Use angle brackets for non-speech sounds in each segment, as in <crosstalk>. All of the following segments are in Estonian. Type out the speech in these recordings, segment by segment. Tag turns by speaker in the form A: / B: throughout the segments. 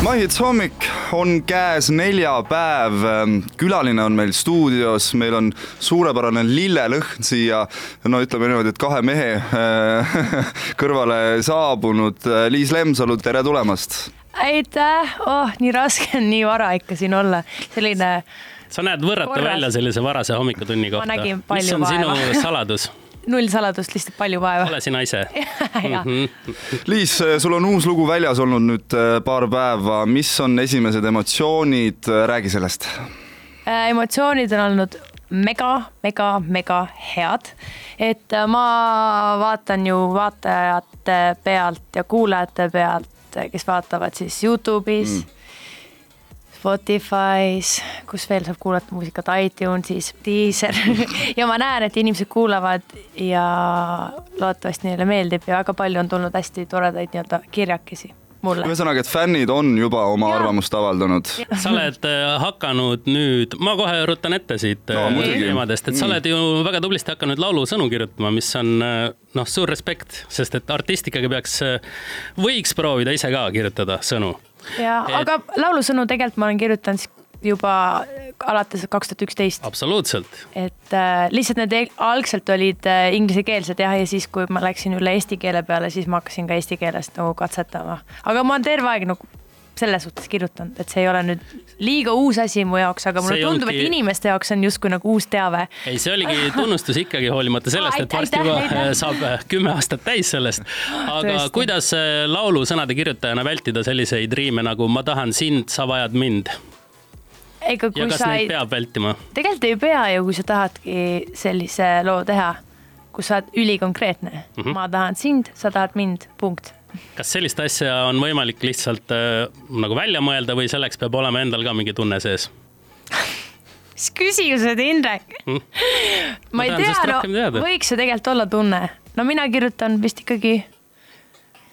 A: Mahits hommik on käes neljapäev, külaline on meil stuudios, meil on suurepärane lillelõhn siia, no ütleme niimoodi, et kahe mehe äh, <laughs> kõrvale saabunud. Liis Lemsalu, tere tulemast!
B: aitäh, oh nii raske on nii vara ikka siin olla, selline.
C: sa näed võrratu välja sellise varase hommikutunni kohta. mis on vaeva. sinu saladus <laughs>
B: null saladust, lihtsalt palju vaeva.
C: ole sina ise <laughs> mm.
A: -hmm. Liis, sul on uus lugu väljas olnud nüüd äh, paar päeva, mis on esimesed emotsioonid, räägi sellest.
B: Äh, emotsioonid on olnud mega, mega, mega head. et äh, ma vaatan ju vaatajate pealt ja kuulajate pealt, kes vaatavad siis Youtube'is mm Spotify's, kus veel saab kuulata muusikat, iTunesis, Deezer <laughs> ja ma näen, et inimesed kuulavad ja loodetavasti neile meeldib ja väga palju on tulnud hästi toredaid nii-öelda kirjakesi mulle.
A: ühesõnaga, et fännid on juba oma ja. arvamust avaldanud.
C: sa oled äh, hakanud nüüd, ma kohe ruttan ette siit no, äh, teemadest, et sa oled ju väga tublisti hakanud laulusõnu kirjutama, mis on äh, noh, suur respekt, sest et artistikaga peaks, võiks proovida ise ka kirjutada sõnu
B: ja et..., aga laulusõnu tegelikult ma olen kirjutanud juba alates kaks tuhat üksteist.
C: absoluutselt.
B: et äh, lihtsalt need e-, algselt olid äh, inglisekeelsed jah, ja siis, kui ma läksin üle eesti keele peale, siis ma hakkasin ka eesti keelest nagu katsetama. aga ma olen terve aeg nagu selles suhtes kirjutanud, et see ei ole nüüd liiga uus asi mu jaoks, aga mulle see tundub olnudki..., et inimeste jaoks on justkui nagu uus teave.
C: ei, see oligi tunnustus ikkagi hoolimata sellest, et varsti juba saab kümme aastat täis sellest. aga Tõesti. kuidas äh, laulusõnade kirjutajana vältida selliseid riime nagu ma tahan sind, sa vajad mind?
B: ega kui
C: ja kas
B: sa
C: neid ei... peab vältima?
B: tegelikult ei pea ju, kui sa tahadki sellise loo teha, kus sa oled ülikonkreetne mm. -hmm. ma tahan sind, sa tahad mind, punkt
C: kas sellist asja on võimalik lihtsalt äh, nagu välja mõelda või selleks peab olema endal ka mingi tunne sees
B: mis küsimused, Indrek mm.? <laughs> ma, ma ei tea, no võiks ju tegelikult olla tunne. no mina kirjutan vist ikkagi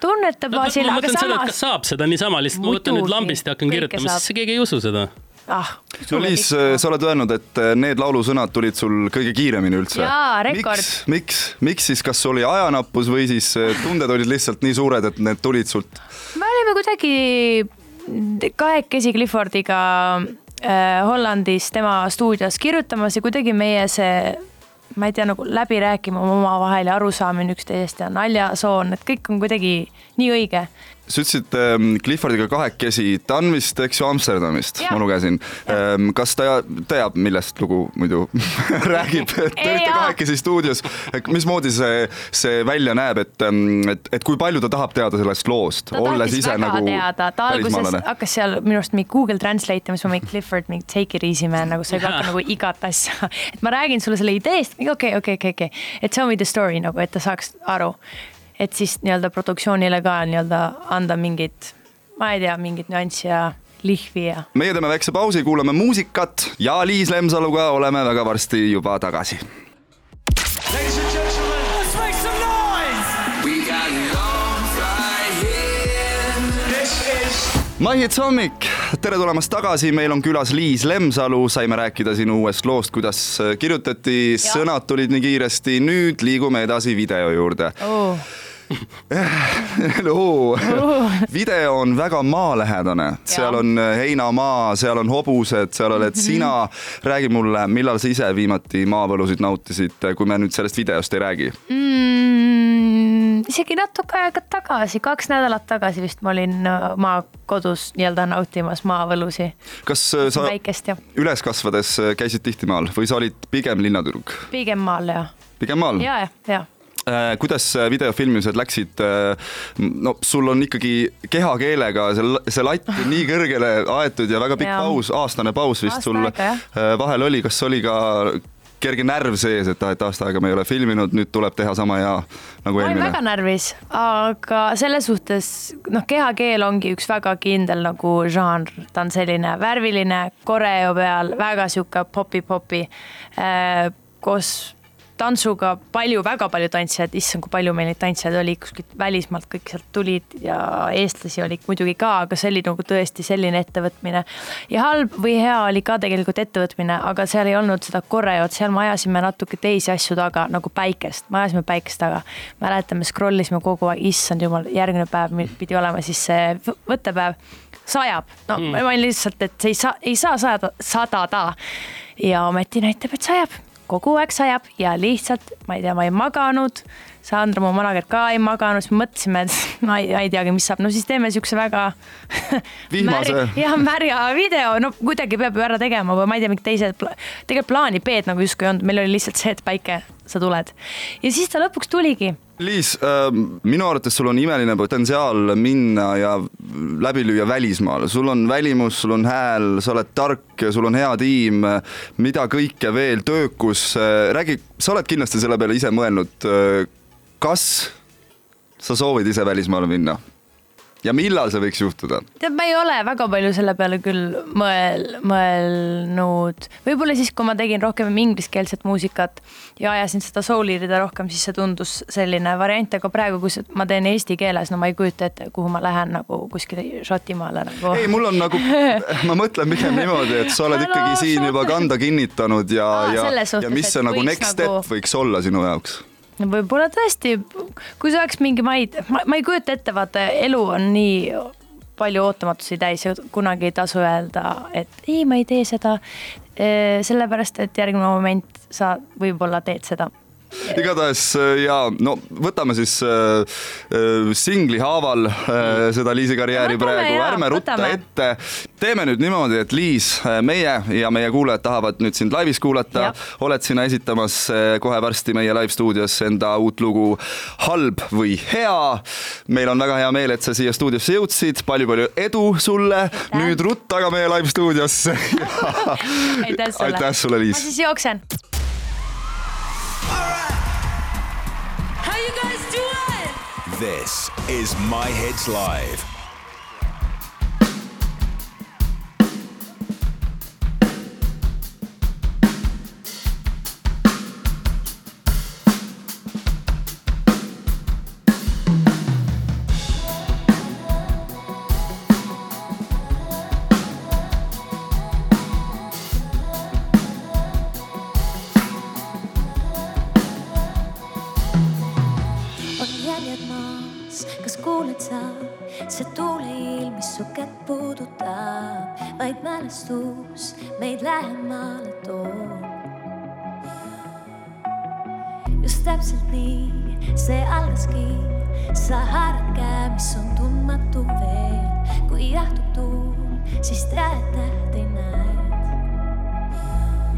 B: tunnete baasil
C: no,, aga samas. kas saab seda niisama lihtsalt, ma võtan nüüd lambist ja hakkan kirjutama, siis keegi ei usu seda
B: ah.
A: no Liis, sa oled öelnud, et eh, need laulusõnad tulid sul kõige kiiremini üldse.
B: jaa, rekord.
A: miks, miks, miks siis, kas oli ajanappus või siis eh, tunded olid lihtsalt nii suured, et need tulid sult?
B: me olime kuidagi kahekesi Cliffordiga äh, Hollandis tema stuudios kirjutamas ja kuidagi meie see ma ei tea, nagu läbi rääkima omavahel ja arusaamine üksteisest ja naljasoon, et kõik on kuidagi nii õige
A: sa ütlesid ähm, Cliffordiga kahekesi, ta on vist, eks ju, Amsterdamist, ma lugesin. Ähm, kas ta teab, millest lugu muidu <laughs> räägib, et te olete kahekesi stuudios, mismoodi see, see välja näeb, et, ähm, et, et kui palju ta tahab teada sellest loost, olles ise nagu
B: teada, ta alguses hakkas seal minu arust mingi Google Translate ima, siis ma mingi Clifford, mingi take it easy man, nagu sa ei hakka nagu igat asja, <laughs> et ma räägin sulle selle ideest, okei, okei, okei, okei, et tell me the story nagu, et ta saaks aru et siis nii-öelda produktsioonile ka nii-öelda anda mingit, ma ei tea, mingit nüanssi ja lihvi ja.
A: meie teeme väikse pausi, kuulame muusikat ja Liis Lemsaluga oleme väga varsti juba tagasi. Mahits hommik, tere tulemast tagasi, meil on külas Liis Lemsalu, saime rääkida sinu uuest loost, kuidas kirjutati, sõnad tulid nii kiiresti, nüüd liigume edasi video juurde.
B: Oh <laughs>
A: loo video on väga maalähedane, seal on äh, heinamaa, seal on hobused, seal oled mhm. sina. räägi mulle, millal sa ise viimati maapõlusid nautisid, kui me nüüd sellest videost ei räägi
B: mm,? isegi natuke aega tagasi, kaks nädalat tagasi vist ma olin äh, maakodus nii-öelda nautimas maavõlusi.
A: kas äh, sa
B: väikest,
A: üles kasvades käisid tihti maal või sa olid pigem linnatüdruk?
B: pigem maal, jah.
A: pigem maal?
B: ja, ja, ja
A: Äh, kuidas videofilmimised läksid? Äh, no sul on ikkagi kehakeelega see, see latt <laughs> nii kõrgele aetud ja väga pikk ja. paus, aastane paus vist aasta sul aega, äh, vahel oli, kas oli ka kerge närv sees, et et aasta aega me ei ole filminud, nüüd tuleb teha sama hea nagu eelmine?
B: ma olen väga närvis, aga selles suhtes noh, kehakeel ongi üks väga kindel nagu žanr, ta on selline värviline, koreo peal, väga sihuke popi-popi äh, koos tantsuga palju, väga palju tantsijaid, issand, kui palju meil neid tantsijaid oli, kuskilt välismaalt kõik sealt tulid ja eestlasi oli muidugi ka, aga see oli nagu tõesti selline ettevõtmine. ja halb või hea oli ka tegelikult ettevõtmine, aga seal ei olnud seda koreot, seal me ajasime natuke teisi asju taga nagu päikest, me ajasime päikest taga. mäletame, scroll isime kogu aeg, issand jumal, järgmine päev pidi olema siis see võttepäev
C: sajab, no mm. ma olin lihtsalt, et see ei saa, ei saa sajada, sadada. ja ometi näitab, et sajab, kogu aeg sajab ja lihtsalt, ma ei tea, ma ei maganud Sandra, mu manager ka ei maganud, siis mõtlesime, et <laughs> ma ei, ei teagi, mis saab, no siis teeme siukse väga <laughs>
A: vihmase.
C: jah, märja video, no kuidagi peab ju ära tegema või ma ei tea, mingid teised pla, tegelikult plaani B-d nagu justkui ei olnud, meil oli lihtsalt see, et päike, sa tuled. ja siis ta lõpuks tuligi.
A: Liis äh,, minu arvates sul on imeline potentsiaal minna ja läbi lüüa välismaale, sul on välimus, sul on hääl, sa oled tark, sul on hea tiim, mida kõike veel, töökus, räägi, sa oled kindlasti selle peale ise mõelnud kas sa soovid ise välismaale minna? ja millal see võiks juhtuda?
C: tead, ma ei ole väga palju selle peale küll mõel-, mõelnud. võib-olla siis, kui ma tegin rohkem ingliskeelset muusikat ja ajasin seda soul'irida rohkem, siis see tundus selline variant, aga praegu, kus ma teen eesti keeles, no ma ei kujuta ette, kuhu ma lähen nagu kuskile Šotimaale nagu.
A: ei, mul on nagu, <laughs> ma mõtlen pigem niimoodi, et sa oled ikkagi siin juba kanda kinnitanud ja ja, ja mis see nagu next nagu... step võiks olla sinu jaoks?
C: Võib-olla tõesti, kui see oleks mingi, ma ei, ma ei kujuta ette, vaata elu on nii palju ootamatusi täis ja kunagi ei tasu öelda, et ei, ma ei tee seda. Eh, sellepärast, et järgmine moment sa võib-olla teed seda
A: igatahes äh, ja no võtame siis äh, singli haaval äh, seda Liisi karjääri võtame, praegu, ärme rutta võtame. ette. Teeme nüüd niimoodi, et Liis, äh, meie ja meie kuulajad tahavad nüüd sind laivis kuulata. oled sina esitamas äh, kohe varsti meie live stuudios enda uut lugu Halb või hea. meil on väga hea meel, et sa siia stuudiosse jõudsid palju,, palju-palju edu sulle. nüüd rutta aga meie live stuudiosse <laughs>
C: aitäh sulle.
A: aitäh sulle, Liis.
C: ma siis jooksen.
D: This is My Hits Live.
B: Mälestus meid lähemale toob. just täpselt nii see algaski, sa haarad käe, mis on tundmatu veel, kui jahtub tuul, siis tead, et tähti näed.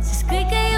B: sest kõik ei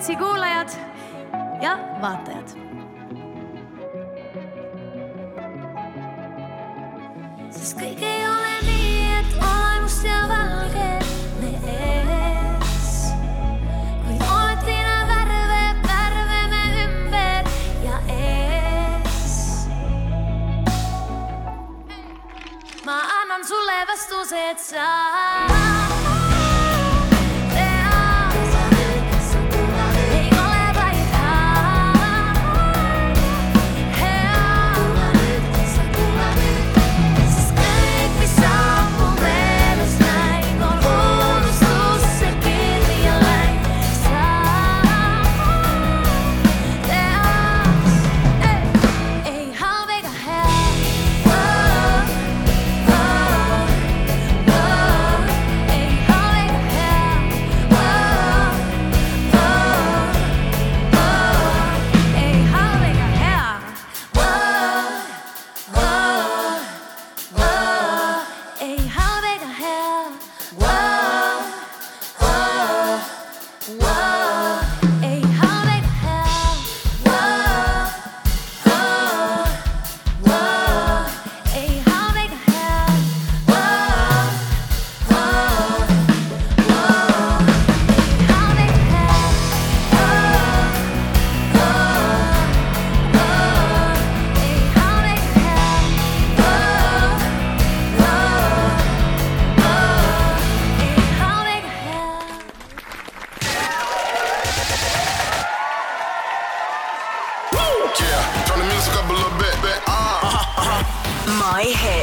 B: Kuuetsi kuulajad ja vaatajad. sest kõik ei ole nii, et olen must ja valge me ees, kuid oletina värve, värve
E: me ümber ja ees. ma annan sulle
F: vastuse, et sa just